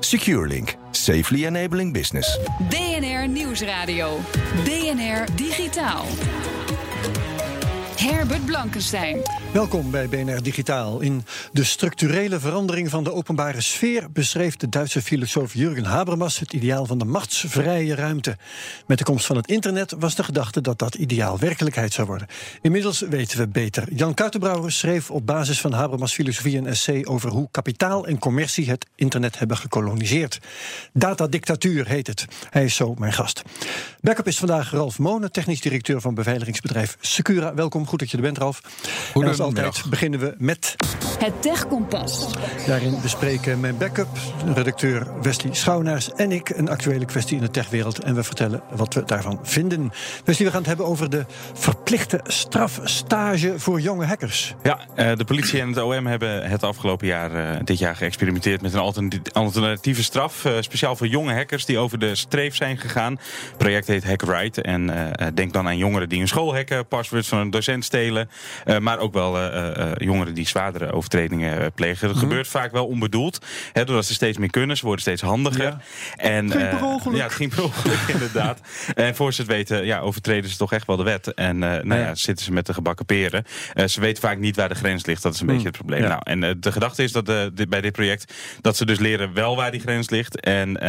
SecureLink, safely enabling business. BNR Nieuwsradio. BNR Digitaal. Herbert Blankenstein. Welkom bij BNR Digitaal. In de structurele verandering van de openbare sfeer beschreef de Duitse filosoof Jurgen Habermas het ideaal van de machtsvrije ruimte. Met de komst van het internet was de gedachte dat dat ideaal werkelijkheid zou worden. Inmiddels weten we beter. Jan Kuitenbrouwer schreef op basis van Habermas' filosofie een essay over hoe kapitaal en commercie het internet hebben gekoloniseerd. Datadictatuur heet het. Hij is zo mijn gast. Backup is vandaag Ralf Monen, technisch directeur van beveiligingsbedrijf Secura. Welkom, goed dat je er bent, Ralf. Altijd beginnen we met... Het Tech Kompas. Daarin bespreken mijn backup, redacteur Wesley Schouwnaars en ik een actuele kwestie in de techwereld. En we vertellen wat we daarvan vinden. Wesley, we gaan het hebben over de verplichte strafstage voor jonge hackers. Ja, eh, de politie en het OM hebben het afgelopen jaar, eh, dit jaar, geëxperimenteerd met een alternatieve straf. eh, Speciaal voor jonge hackers die over de streef zijn gegaan. Het project heet Hack Right. En denk dan aan jongeren die hun school hacken, passwords van een docent stelen. eh, Maar ook wel eh, eh, jongeren die zwaardere overtredingen eh, plegen. Dat gebeurt vaak wel onbedoeld. Hè, doordat ze steeds meer kunnen. Ze worden steeds handiger. Ja. En, eh, per ongeluk. Ja, ging per ongeluk inderdaad. En voor ze het weten, ja, overtreden ze toch echt wel de wet. En nou ja, zitten ze met de gebakken peren. Ze weten vaak niet waar de grens ligt. Dat is een beetje het probleem. Ja. Nou, en de gedachte is dat dit- bij dit project dat ze dus leren wel waar die grens ligt. En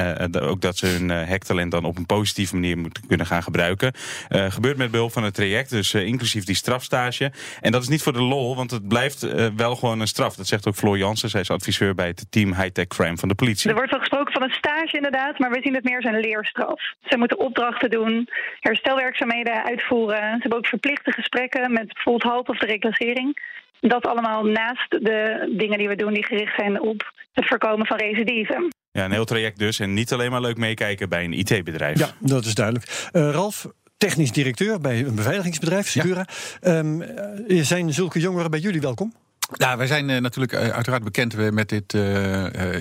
ook dat ze hun hacktalent dan op een positieve manier moeten kunnen gaan gebruiken. Gebeurt met behulp van het traject, dus inclusief die strafstage. En dat is niet voor de lol, want het blijft eh, wel gewoon een straf. Dat zegt ook Floor Jansen. Zij is adviseur bij het team High-Tech Crime van de politie. Er wordt wel gesproken van een stage inderdaad, maar we zien het meer als een leerstraf. Ze moeten opdrachten doen, herstelwerkzaamheden uitvoeren. Ze hebben ook verplichte gesprekken met bijvoorbeeld HALT of de reclassering. Dat allemaal naast de dingen die we doen die gericht zijn op het voorkomen van recidive. Ja, een heel traject dus. En niet alleen maar leuk meekijken bij een IT-bedrijf. Ja, dat is duidelijk. Eh, Ralf, technisch directeur bij een beveiligingsbedrijf, Secura. Ehm, eh, zijn zulke jongeren bij jullie welkom? Nou, wij zijn eh, natuurlijk eh, uiteraard bekend met dit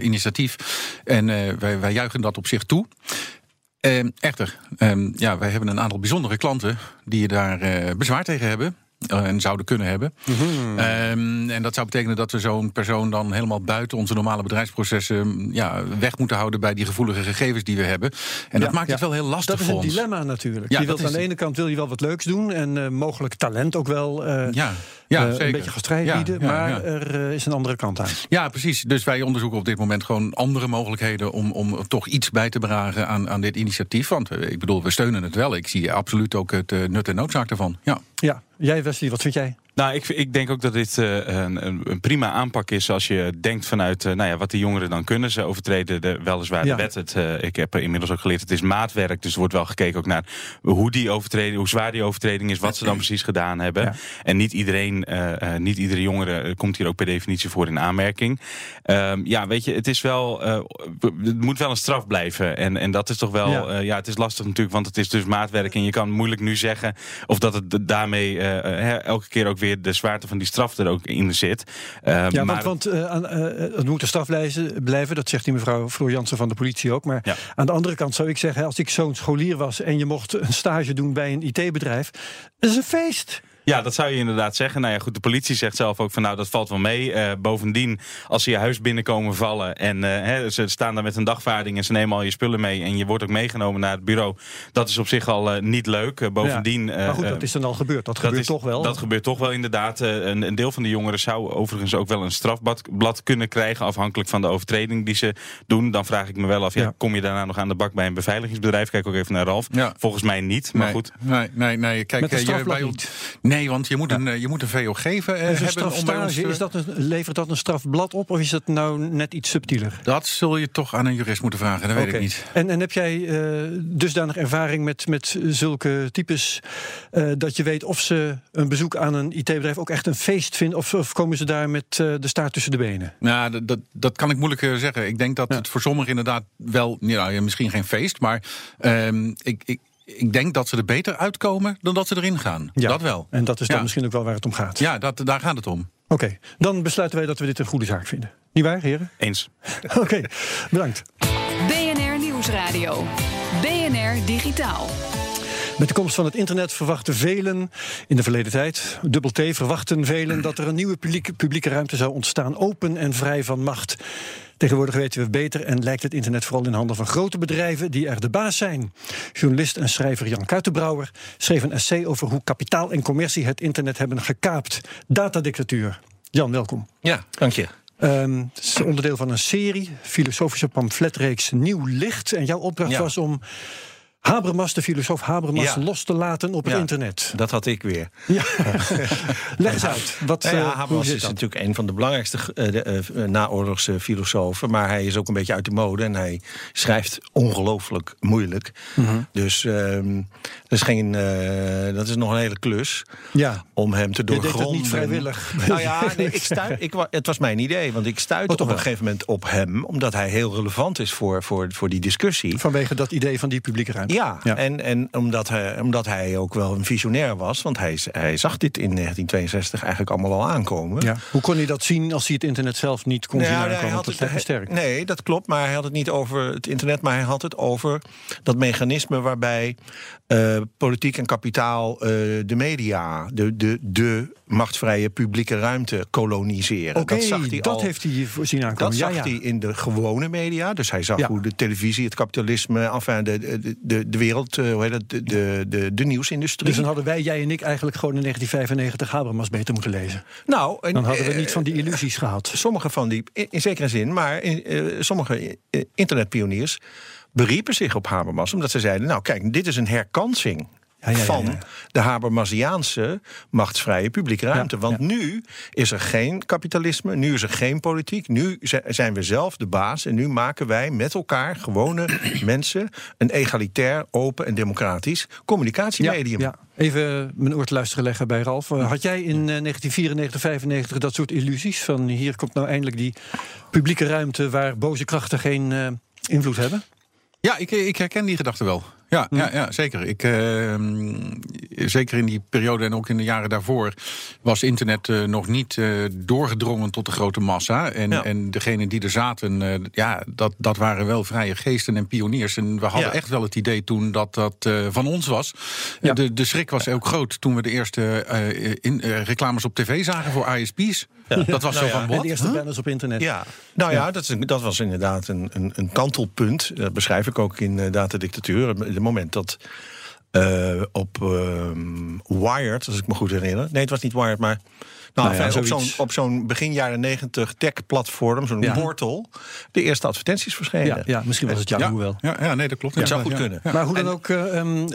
initiatief. En wij, wij juichen dat op zich toe. Ehm, echter, ehm, ja, wij hebben een aantal bijzondere klanten die daar bezwaar tegen hebben. Eh, En zouden kunnen hebben. Ehm, en dat zou betekenen dat we zo'n persoon dan helemaal buiten onze normale bedrijfsprocessen ja, weg moeten houden bij die gevoelige gegevens die we hebben. En dat maakt ja. het wel heel lastig Dat is voor een ons. dilemma natuurlijk. Je wilt aan de ene kant wil je wel wat leuks doen en eh, mogelijk talent ook wel eh, Ja, ja eh, een beetje gastrijd Ja, bieden, ja, maar ja. er eh, is een andere kant aan. Ja, precies. Dus wij onderzoeken op dit moment gewoon andere mogelijkheden om, om toch iets bij te dragen aan, aan dit initiatief. Want eh, ik bedoel, we steunen het wel. Ik zie absoluut ook het eh, nut en noodzaak ervan. Ja. Ja, jij Wesley, wat vind jij? Nou, ik, ik denk ook dat dit eh, een, een, prima aanpak is als je denkt vanuit eh, nou ja, wat die jongeren dan kunnen. Ze overtreden de, weliswaar Ja. de wet. Het, eh, ik heb inmiddels ook geleerd, het is maatwerk. Dus er wordt wel gekeken ook naar hoe, die overtreding, hoe zwaar die overtreding is, wat ze dan precies gedaan hebben. Ja. En niet iedereen, niet iedere jongere komt hier ook per definitie voor in aanmerking. Ehm, ja, weet je, het is wel, het moet wel een straf blijven. En, en dat is toch wel, Ja. het is lastig natuurlijk, want het is dus maatwerk. En je kan moeilijk nu zeggen of dat het daarmee elke keer ook weer de zwaarte van die straf er ook in zit. Ehm, Ja, maar, want, want eh, eh, het moet een straf blijven, blijven, dat zegt die mevrouw Floor Jansen van de politie ook. Maar Ja. aan de andere kant zou ik zeggen, als ik zo'n scholier was en je mocht een stage doen bij een IT-bedrijf, dat is een feest. Ja, dat zou je inderdaad zeggen. Nou ja, goed, de politie zegt zelf ook van nou, dat valt wel mee. Eh, bovendien, als ze je huis binnenkomen vallen en eh, hè, ze staan daar met een dagvaarding en ze nemen al je spullen mee en je wordt ook meegenomen naar het bureau, dat is op zich al eh, niet leuk. Eh, bovendien. Ja. Maar goed, dat is dan al gebeurd. Dat, dat gebeurt is- toch wel. Dat gebeurt toch wel inderdaad. Eh, Een, een deel van de jongeren zou overigens ook wel een strafblad blad kunnen krijgen, afhankelijk van de overtreding die ze doen. Dan vraag ik me wel af, ja, Ja. kom je daarna nog aan de bak bij een beveiligingsbedrijf? Kijk ook even naar Ralf. Ja. Volgens mij niet, maar nee, goed. Nee, nee, nee. Kijk, Met een je- bij niet. ons- Nee, Nee, want je moet, een, eh, je moet een VOG geven, eh, hebben strafstage, te- is dat een, levert dat een strafblad op of is dat nou net iets subtieler? Dat zul je toch aan een jurist moeten vragen, dat weet ik niet. En, en heb jij eh, dusdanig ervaring met, met zulke types eh, dat je weet of ze een bezoek aan een IT-bedrijf ook echt een feest vinden of, of komen ze daar met eh, de staart tussen de benen? Nou, dat, dat, dat kan ik moeilijk eh, zeggen. Ik denk dat Ja. het voor sommigen inderdaad wel, ja, misschien geen feest, maar ehm, ik, ik, ik denk dat ze er beter uitkomen dan dat ze erin gaan. Dat wel. En dat is dan Ja. misschien ook wel waar het om gaat. Ja, dat, daar gaat het om. Oké, dan besluiten wij dat we dit een goede zaak vinden. Niet waar, heren? Eens. Oké, bedankt. BNR Nieuwsradio. BNR Digitaal. Met de komst van het internet verwachten velen in de verleden tijd, dubbel T, verwachten velen dat er een nieuwe publieke, publieke ruimte zou ontstaan, open en vrij van macht. Tegenwoordig weten we beter en lijkt het internet vooral in handen van grote bedrijven die er de baas zijn. Journalist en schrijver Jan Kuitenbrouwer schreef een essay over hoe kapitaal en commercie het internet hebben gekaapt. Datadictatuur. Jan, welkom. Ja, dank je. Ehm, het is onderdeel van een serie, filosofische pamfletreeks Nieuw Licht. En jouw opdracht Ja. was om Habermas, de filosoof Habermas, Ja. los te laten op het Ja. internet. Dat had ik weer. Ja. Leg eens uit. Wat, Nou ja, eh, Habermas is dat? natuurlijk een van de belangrijkste de, eh, naoorlogse filosofen. Maar hij is ook een beetje uit de mode en hij schrijft ongelooflijk moeilijk. Mhm. Dus ehm, dat, is geen, dat is nog een hele klus Ja. om hem te Je deed doorgronden. het niet vrijwillig. Nou ja, nee, ik stui, ik, het was mijn idee. Want ik stuitte Oh, toch op een gegeven moment op hem. Omdat hij heel relevant is voor, voor, voor die discussie. Vanwege dat idee van die publieke ruimte. Ja, En, en omdat, hij, omdat hij ook wel een visionair was. Want hij, hij zag dit in 1962 eigenlijk allemaal al aankomen. Ja. Hoe kon hij dat zien als hij het internet zelf niet kon zien Nou, aankomen? had dat het, is vrij sterk. Nee, dat klopt. Maar hij had het niet over het internet. Maar hij had het over dat mechanisme waarbij eh, politiek en kapitaal eh, de media, de, de, de machtsvrije publieke ruimte koloniseren. Dat zag hij dat al. heeft hij voorzien aankomen. Dat ja, zag ja. hij in de gewone media. Dus hij zag Ja. hoe de televisie, het kapitalisme, enfin de, de, de, de wereld, eh, hoe heet dat, de, de, de, de nieuwsindustrie. Dus dan hadden wij, jij en ik, eigenlijk gewoon in 1995 Habermas beter moeten lezen. nou, en, Dan hadden we niet van die illusies gehad. sommige van die, in, in zekere zin, maar in, sommige internetpioniers beriepen zich op Habermas. Omdat ze zeiden, nou kijk, dit is een herkansing. Ja, ja, ja, van de Habermasiaanse machtsvrije publieke ruimte. Want nu is er geen kapitalisme, nu is er geen politiek. Nu zi- zijn we zelf de baas en nu maken wij met elkaar, gewone mensen, een egalitair, open en democratisch communicatiemedium. Ja, Even mijn oor te luisteren leggen bij Ralf. Eh, Had jij in eh, 1994, 95 dat soort illusies? Van hier komt nou eindelijk die publieke ruimte waar boze krachten geen eh, invloed hebben? Ja, ik, ik herken die gedachte wel. Ja, Hm. ja, ja zeker. Ik, ehm, zeker in die periode en ook in de jaren daarvoor was internet eh, nog niet eh, doorgedrongen tot de grote massa. En, Ja. en degenen die er zaten, eh, ja, dat, dat waren wel vrije geesten en pioniers. En we hadden Ja. echt wel het idee toen dat dat van ons was. Ja. De, de schrik was ook groot toen we de eerste in, reclames op tv zagen voor ISP's. Dat was Nou zo ja, van, wat? de eerste Huh? banners op internet. Ja, nou ja, dat, is dat was inderdaad een, een, een kantelpunt. Dat beschrijf ik ook in eh, Datadictatuur. Het moment dat eh, op ehm, Wired, als ik me goed herinner. Nee, het was niet Wired, maar. Nou, Nou ja, op zo'n op zo'n begin jaren negentig tech-platform, zo'n Ja. portal, de eerste advertenties verschenen. Ja, ja, misschien was het Ja, Yahoo wel. ja, ja, nee, dat klopt. Het zou goed kunnen. Maar hoe dan ook, eh, ehm, eh,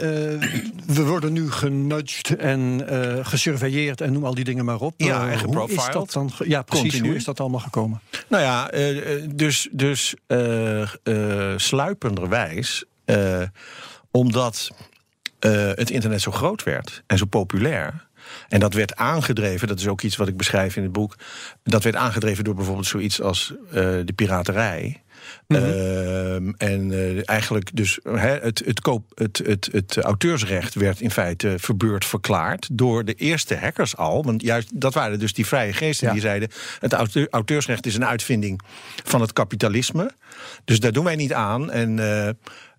we worden nu genudged en eh gesurveilleerd en noem al die dingen maar op. Ja, en hoe is geprofiled. dat dan? Ja, precies. Continu. Hoe is dat allemaal gekomen? Nou ja, dus, dus eh, eh, sluipenderwijs, eh, omdat eh, het internet zo groot werd en zo populair. En dat werd aangedreven, dat is ook iets wat ik beschrijf in het boek. Dat werd aangedreven door bijvoorbeeld zoiets als eh, de piraterij. Ehm, en eh, eigenlijk dus het, het, koop, het, het, het auteursrecht werd in feite verbeurd verklaard door de eerste hackers al. Want juist dat waren dus die vrije geesten Ja. die zeiden: het auteur- auteursrecht is een uitvinding van het kapitalisme. Dus daar doen wij niet aan. En.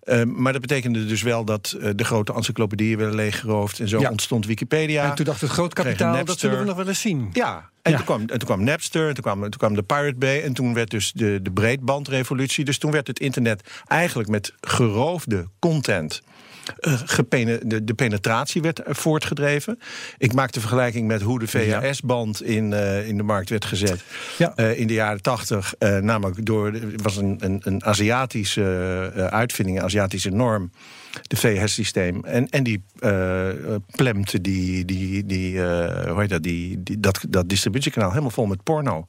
Eh, eh, maar dat betekende dus wel dat eh, de grote encyclopedieën werden leeggeroofd. En zo Ja. ontstond Wikipedia. en toen dacht het groot kapitaal, dat zullen we nog wel eens zien. Ja, en, Ja. Toen, kwam, en toen kwam Napster, en toen kwam, toen kwam de Pirate Bay... en toen werd dus de, de breedbandrevolutie. Dus toen werd het internet eigenlijk met geroofde content... eh, de, de penetratie werd eh, voortgedreven. Ik maak de vergelijking met hoe de VHS-band in, eh, in de markt werd gezet Ja. in de jaren tachtig. namelijk door, het was een, een, een Aziatische uitvinding, een Aziatische norm. De VHS-systeem. En, en die eh plemte die, die, die, hoe heet dat, die, die, dat, dat distributiekanaal helemaal vol met porno.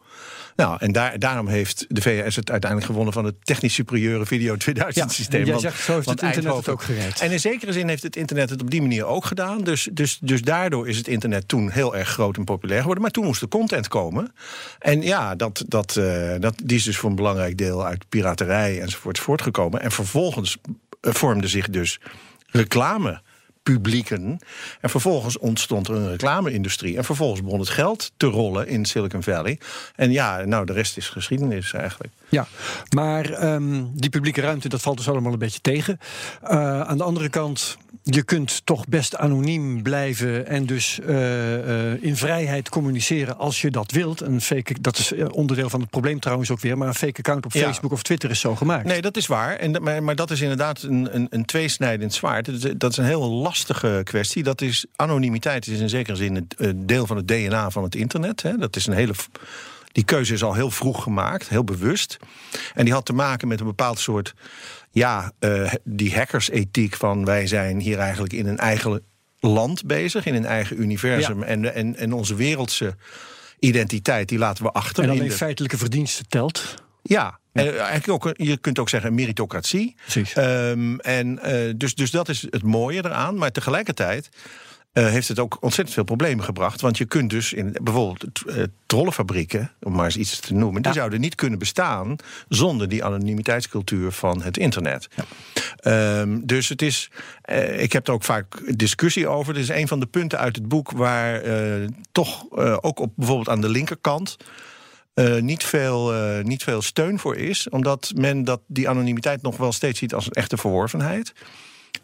Nou, en daar, daarom heeft de VHS het uiteindelijk gewonnen van het technisch superieure Video 2000 systeem. en jij Want- zegt, zo heeft want het internet het ook gered. En zekere zin heeft het internet het op die manier ook gedaan. Dus, dus, dus daardoor is het internet toen heel erg groot en populair geworden. Maar toen moest er content komen. En ja, dat, dat, eh, dat, die is dus voor een belangrijk deel uit piraterij enzovoort voortgekomen. En vervolgens eh, vormde zich dus reclame. Publieken. En vervolgens ontstond er een reclame-industrie. En vervolgens begon het geld te rollen in Silicon Valley. En ja, nou, de rest is geschiedenis eigenlijk. Ja, maar ehm, die publieke ruimte, dat valt dus allemaal een beetje tegen. Eh, aan de andere kant, je kunt toch best anoniem blijven en dus eh, eh, in vrijheid communiceren als je dat wilt. Een fake, dat is onderdeel van het probleem trouwens ook weer, maar een fake account op Ja. Facebook of Twitter is zo gemaakt. Nee, dat is waar. En, maar, maar dat is inderdaad een, een, een tweesnijdend zwaard. Dat is, dat is een heel lastige kwestie. Dat is, anonimiteit is in zekere zin het eh, deel van het DNA van het internet. Hè. Dat is een hele. Die keuze is al heel vroeg gemaakt, heel bewust. En die had te maken met een bepaald soort. Ja, eh, die hackersethiek van wij zijn hier eigenlijk in een eigen land bezig, in een eigen universum. En, en, en onze wereldse identiteit, die laten we achter. en alleen de- feitelijke verdiensten telt. ja, en eigenlijk ook, je kunt ook zeggen meritocratie. Precies. Ehm, en, eh, dus, dus dat is het mooie eraan. Maar tegelijkertijd eh, heeft het ook ontzettend veel problemen gebracht. Want je kunt dus in bijvoorbeeld eh, trollenfabrieken, om maar eens iets te noemen, die zouden niet kunnen bestaan zonder die anonimiteitscultuur van het internet. Ehm, dus het is, eh, ik heb er ook vaak discussie over. Dit is een van de punten uit het boek waar toch ook op bijvoorbeeld aan de linkerkant niet, veel, niet veel steun voor is. Omdat men dat, die anonimiteit nog wel steeds ziet als een echte verworvenheid.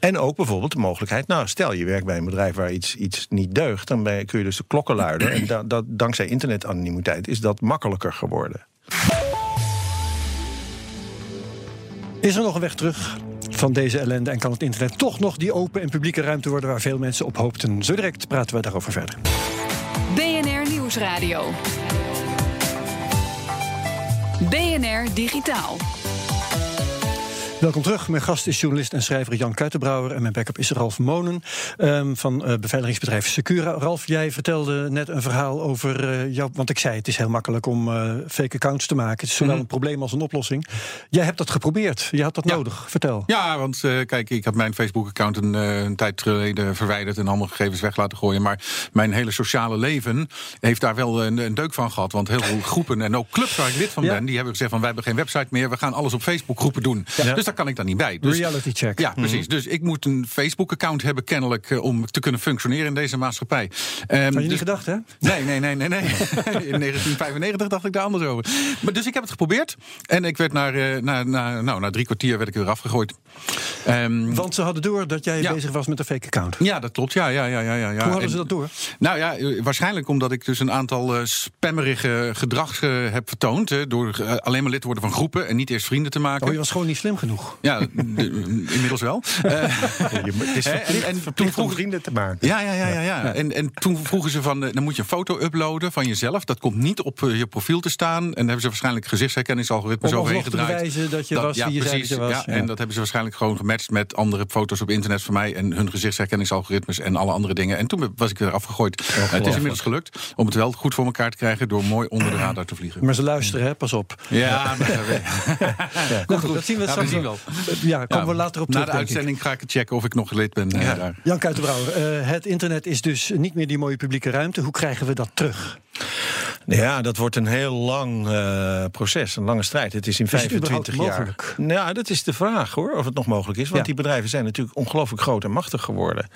En ook bijvoorbeeld de mogelijkheid, nou stel je werkt bij een bedrijf waar iets, iets niet deugt, dan ben kun je dus de klokken luiden. En da, dat, dankzij internetanonimiteit is dat makkelijker geworden. Is er nog een weg terug van deze ellende en kan het internet toch nog die open en publieke ruimte worden waar veel mensen op hoopten? Zo direct praten we daarover verder. BNR Nieuwsradio. BNR Digitaal. Welkom terug. Mijn gast is journalist en schrijver Jan Kuitenbrouwer. En mijn backup is Ralf Monen ehm, van eh, beveiligingsbedrijf Secura. Ralf, jij vertelde net een verhaal over eh, jou. Want ik zei, het is heel makkelijk om eh, fake accounts te maken. Het is zowel een probleem als een oplossing. Jij hebt dat geprobeerd. Je had dat Ja. nodig. Vertel. Ja, want kijk, ik heb mijn Facebook-account een, een tijd geleden verwijderd en allemaal gegevens weg laten gooien. Maar mijn hele sociale leven heeft daar wel een, een deuk van gehad. Want heel veel groepen en ook clubs waar ik lid van Ja. ben, die hebben gezegd van wij hebben geen website meer, we gaan alles op Facebook groepen doen. Dus daar kan ik dan niet bij. Dus, Reality check. ja, precies. Dus ik moet een Facebook-account hebben, kennelijk, eh, om te kunnen functioneren in deze maatschappij. Ehm, Had je dus- niet gedacht, hè? Nee, nee, nee, nee, nee. In 1995 dacht ik daar anders over. Maar dus ik heb het geprobeerd. En ik werd na, eh, na, na, nou, na drie kwartier werd ik weer afgegooid. Ehm, Want ze hadden door dat jij Ja. bezig was met een fake account. ja, dat klopt. Ja, ja, ja, ja, ja. Hoe hadden En- ze dat door? Nou ja, eh, waarschijnlijk omdat ik dus een aantal eh, spammerige gedrag eh, heb vertoond. eh, door alleen maar lid te worden van groepen en niet eerst vrienden te maken. Oh, je was gewoon niet slim genoeg. Ja, de- inmiddels wel. Het is Hè, en- toen om vrienden te maken. Ja, ja, ja, ja, ja. En, en toen vroegen ze van, dan moet je een foto uploaden van jezelf. Dat komt niet op je profiel te staan. En hebben ze waarschijnlijk gezichtsherkenningsalgoritmes Om overheen alsnog te gedraaid. bewijzen dat je Dat- was ja, wie je zei precies. dat je was. Ja, Ja. En dat hebben ze waarschijnlijk gewoon gematcht met andere foto's op internet van mij. En hun gezichtsherkenningsalgoritmes en alle andere dingen. En toen was ik weer afgegooid. Het is inmiddels gelukt om het wel goed voor elkaar te krijgen. door mooi onder de radar te vliegen. Maar ze luisteren, hè? Pas op. Ja, maar, Nou goed, dat zien we Ja, straks we zien wel. Ja, komen we Ja, later op Na terug, de denk ik. uitzending ga ik het checken of ik nog lid ben. eh, daar. Jan Kuitenbrouwer, eh, het internet is dus niet meer die mooie publieke ruimte. Hoe krijgen we dat terug? Ja, dat wordt een heel lang eh, proces, een lange strijd. Het is in Is het 25 überhaupt jaar. mogelijk? Nou, ja, dat is de vraag hoor, of het nog mogelijk is. Want Ja. die bedrijven zijn natuurlijk ongelooflijk groot en machtig geworden.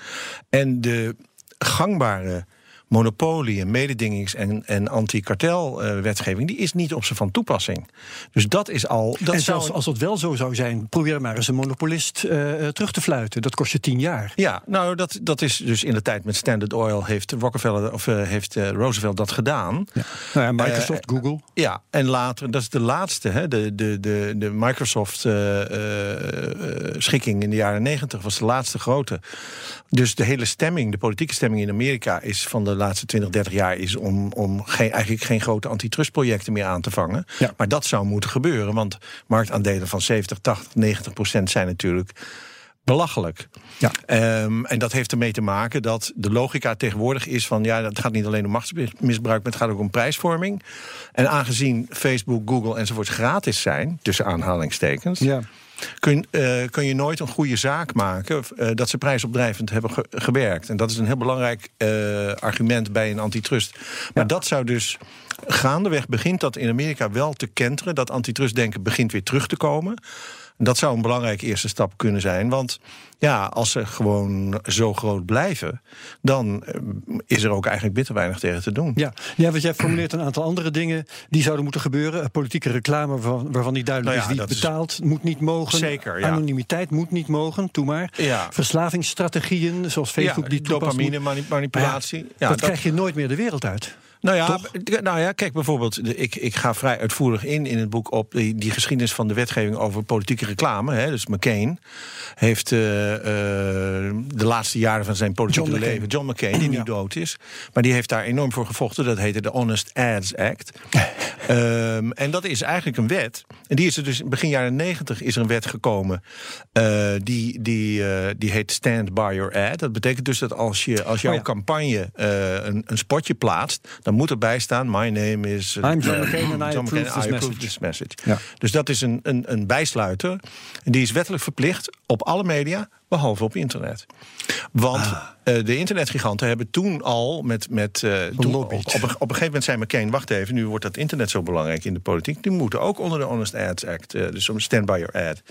En de gangbare monopolie en mededingings- en, en anti-kartelwetgeving, die is niet op zijn van toepassing. Dus dat is al. Dat en zou- zelfs als dat wel zo zou zijn, probeer maar eens een monopolist eh, terug te fluiten. Dat kost je tien jaar. Ja, nou, dat, dat is dus in de tijd met Standard Oil heeft Rockefeller of eh, heeft eh, Roosevelt dat gedaan. Ja. Nou ja, Microsoft, Google. Ja, en later, dat is de laatste, hè, de, de, de, de Microsoft-schikking in de jaren negentig was de laatste grote. Dus de hele stemming, de politieke stemming in Amerika is van de laatste 20, 30 jaar is om, om geen, eigenlijk geen grote antitrustprojecten meer aan te vangen. Ja. Maar dat zou moeten gebeuren, want marktaandelen van 70, 80, 90 procent zijn natuurlijk belachelijk. Ja. Ehm, en dat heeft ermee te maken dat de logica tegenwoordig is van ja, het gaat niet alleen om machtsmisbruik, maar het gaat ook om prijsvorming. En aangezien Facebook, Google enzovoort gratis zijn, tussen aanhalingstekens, Ja. Kun, eh, kun je nooit een goede zaak maken eh, dat ze prijsopdrijvend hebben ge- gewerkt. En dat is een heel belangrijk eh, argument bij een antitrust. Maar dat zou dus. Gaandeweg begint dat in Amerika wel te kenteren. Dat antitrustdenken begint weer terug te komen. Dat zou een belangrijke eerste stap kunnen zijn. Want ja, als ze gewoon zo groot blijven, dan eh, is er ook eigenlijk bitter weinig tegen te doen. Ja. ja, want jij formuleert een aantal andere dingen die zouden moeten gebeuren. Politieke reclame waarvan, waarvan niet duidelijk Nou ja, is wie dat is- betaalt, moet niet mogen. Zeker, ja. Anonimiteit moet niet mogen, toe maar. Ja. Verslavingsstrategieën, zoals Facebook ja, die toepast. dopamine mani- manipulatie. Ja, Ja, dat, krijg je nooit meer de wereld uit. Nou ja, Toch? nou ja, kijk bijvoorbeeld, ik, ik ga vrij uitvoerig in in het boek op die, die geschiedenis van de wetgeving over politieke reclame. Hè. Dus McCain heeft eh, eh, de laatste jaren van zijn politieke John leven, John McCain, die nu Ja. dood is, maar die heeft daar enorm voor gevochten. Dat heette de Honest Ads Act. Ehm, en dat is eigenlijk een wet. En die is er dus begin jaren negentig is er een wet gekomen. eh, die, die, eh, die heet Stand by Your Ad. Dat betekent dus dat als, je, als jouw Oh ja. campagne eh, een, een spotje plaatst, dan moet erbij staan: My name is. I'm John McCain and I approve this I approve message. this message. Ja. Dus dat is een, een, een bijsluiter. En die is wettelijk verplicht op alle media, behalve op internet. Want Ah. eh, de internetgiganten hebben toen al met. met eh, toen, op, op, een- op een gegeven moment zei McCain: wacht even, nu wordt dat internet zo belangrijk in de politiek. Die moeten ook onder de Honest Ads Act, eh, dus om Stand by Your Ad.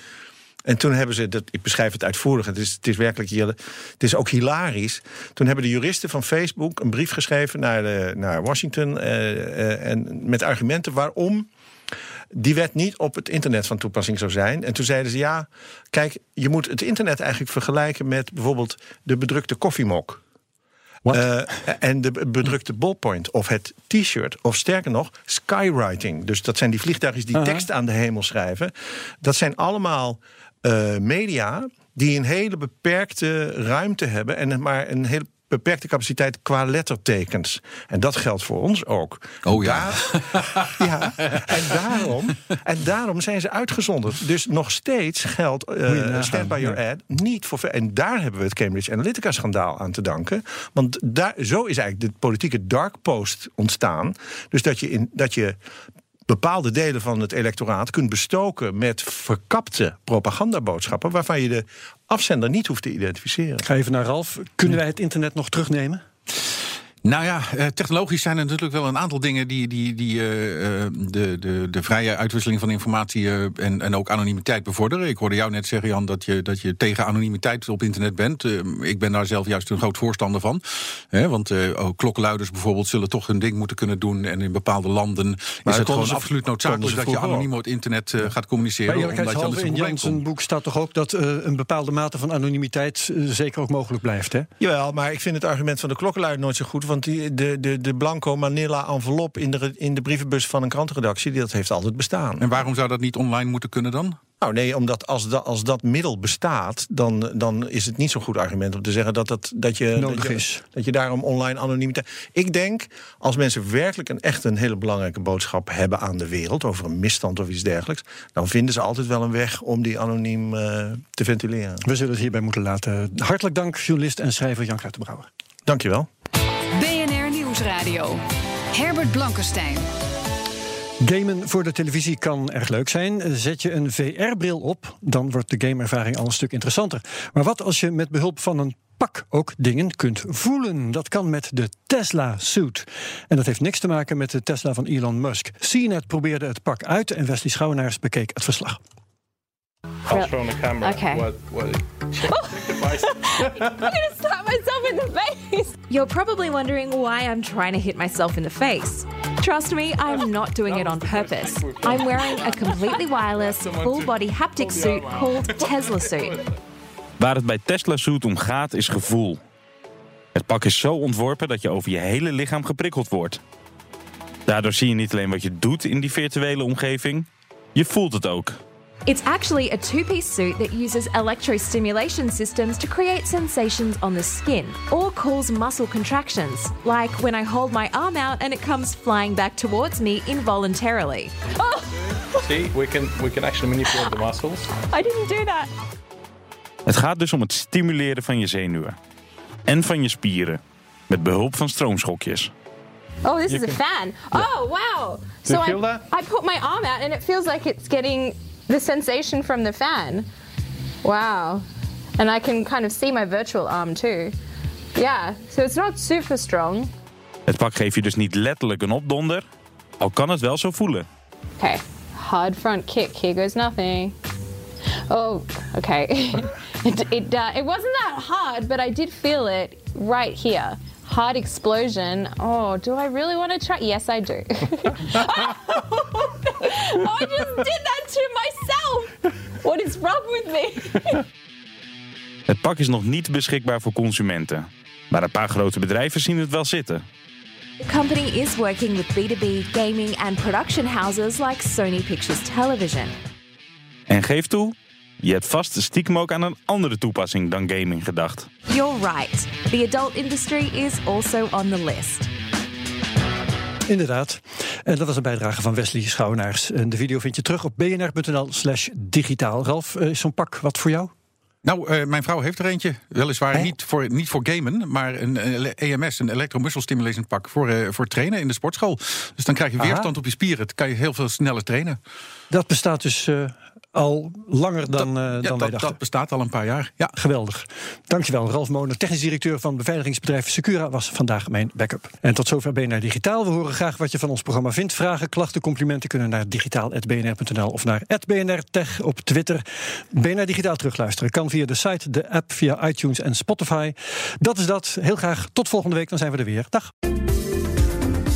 En toen hebben ze, dat, ik beschrijf het uitvoerig, het is, het is werkelijk het is ook hilarisch. Toen hebben de juristen van Facebook een brief geschreven naar, de, naar Washington en met argumenten waarom die wet niet op het internet van toepassing zou zijn. En toen zeiden ze ja, kijk, je moet het internet eigenlijk vergelijken met bijvoorbeeld de bedrukte koffiemok. Eh, en de bedrukte ballpoint of het t-shirt. Of sterker nog, skywriting. Dus dat zijn die vliegtuigjes die Aha. tekst aan de hemel schrijven. Dat zijn allemaal eh, media die een hele beperkte ruimte hebben... en maar een hele beperkte capaciteit qua lettertekens. En dat geldt voor ons ook. Oh ja. Daar- ja, en daarom, en daarom zijn ze uitgezonderd. Dus nog steeds geldt nagaan, Stand By Your. Ad niet voor... En daar hebben we het Cambridge Analytica-schandaal aan te danken. Want daar, zo is eigenlijk de politieke dark post ontstaan. Dus dat je, in, dat je bepaalde delen van het electoraat kunt bestoken... met verkapte propagandaboodschappen... waarvan je de afzender niet hoeft te identificeren. Ik ga even naar Ralf. Kunnen wij het internet nog terugnemen? Nou ja, eh, technologisch zijn er natuurlijk wel een aantal dingen die, die, die eh, eh, de, de, de vrije uitwisseling van informatie eh, en, en ook anonimiteit bevorderen. Ik hoorde jou net zeggen, Jan, dat je, dat je tegen anonimiteit op internet bent. Ik ben daar zelf juist een groot voorstander van. Hè, want eh, ook klokkenluiders bijvoorbeeld zullen toch hun ding moeten kunnen doen. En in bepaalde landen is het gewoon ze- absoluut noodzakelijk dat je anoniem op internet gaat communiceren. Bij omdat je anders een in boek staat toch ook dat eh, een bepaalde mate van anonimiteit zeker ook mogelijk blijft, hè? Jawel, maar ik vind het argument van de klokkenluider nooit zo goed. Want die, de, de, de blanco manila envelop in de, in de brievenbus van een krantenredactie... Die, dat heeft altijd bestaan. En waarom zou dat niet online moeten kunnen dan? Nou nee, omdat als, dat als dat middel bestaat... Dan, dan is het niet zo'n goed argument om te zeggen dat, dat, dat, je, Nodig dat, je, is. dat je daarom online anonimiteit... Ik denk, als mensen werkelijk een echt een hele belangrijke boodschap hebben aan de wereld... over een misstand of iets dergelijks... dan vinden ze altijd wel een weg om die anoniem eh, te ventileren. We zullen het hierbij moeten laten. Hartelijk dank, journalist en schrijver Jan Brouwer. Dankjewel. Nieuwsradio. Herbert Blankenstein. Gamen voor de televisie kan erg leuk zijn. Zet je een VR-bril op, dan wordt de gameervaring al een stuk interessanter. Maar wat als je met behulp van een pak ook dingen kunt voelen? Dat kan met de Tesla Suit. En dat heeft niks te maken met de Tesla van Elon Musk. CNET probeerde het pak uit en Wesley Schouwenaars bekeek het verslag. I'll show on the camera Okay. what, what check device. You're gonna stop myself in the face. You're probably wondering why I'm trying to hit myself in the face. Trust me, I'm not doing it on purpose. I'm wearing a completely wireless, full body haptic suit called Tesla Suit. Waar het bij Tesla Suit om gaat is gevoel. Het pak is zo ontworpen dat je over je hele lichaam geprikkeld wordt. Daardoor zie je niet alleen wat je doet in die virtuele omgeving, je voelt het ook. It's actually a two piece suit that uses electrostimulation systems to create sensations on the skin or cause muscle contractions, like when I hold my arm out and it comes flying back towards me involuntarily. Oh, See, we can we can actually manipulate the muscles. I didn't do that. Het gaat dus om het stimuleren van je zenuwen en van je spieren met behulp van stroomschokjes. Oh, this is a fan. Oh, wow. So you I, feel that? I put my arm out and it feels like it's getting the sensation from the fan. Wow. And I can kind of see my virtual arm too. Yeah, so it's not super strong. Het pak geeft je dus niet letterlijk een opdonder, al kan het wel zo voelen. Okay, hard front kick. Here goes nothing. Oh, okay. it it, uh, it wasn't that hard, but I did feel it right here. Hard explosion. Oh, do I really want to try? Yes, I do. I just did that to myself. What is wrong with me? Het pak is nog niet beschikbaar voor consumenten. Maar een paar grote bedrijven zien het wel zitten. The company is working with B2B gaming and production houses like Sony Pictures Television. En geef toe, je hebt vast stiekem ook aan een andere toepassing dan gaming gedacht. You're right. The adult industry is also on the list. Inderdaad. En dat was een bijdrage van Wesley Schouwenaars. En de video vind je terug op bnr.nl slash digitaal. Ralf, eh, is zo'n pak wat voor jou? Nou, eh, mijn vrouw heeft er eentje. Weliswaar niet voor, niet voor gamen, maar een EMS, een Electromuscle Stimulation pak voor, eh, voor trainen in de sportschool. Dus dan krijg je Aha. weerstand op je spieren. Dan kan je heel veel sneller trainen. Dat bestaat dus al langer dan, dat, eh, ja, dan wij dat, dachten. dat bestaat al een paar jaar. Ja. Geweldig. Dankjewel, Ralf Monen, technisch directeur van beveiligingsbedrijf Secura, was vandaag mijn backup. En tot zover BNR Digitaal. We horen graag wat je van ons programma vindt. Vragen, klachten, complimenten kunnen naar digitaal.bnr.nl of naar BNR Tech op Twitter. BNR Digitaal terugluisteren kan via de site, de app, via iTunes en Spotify. Dat is dat. Heel graag tot volgende week, dan zijn we er weer. Dag.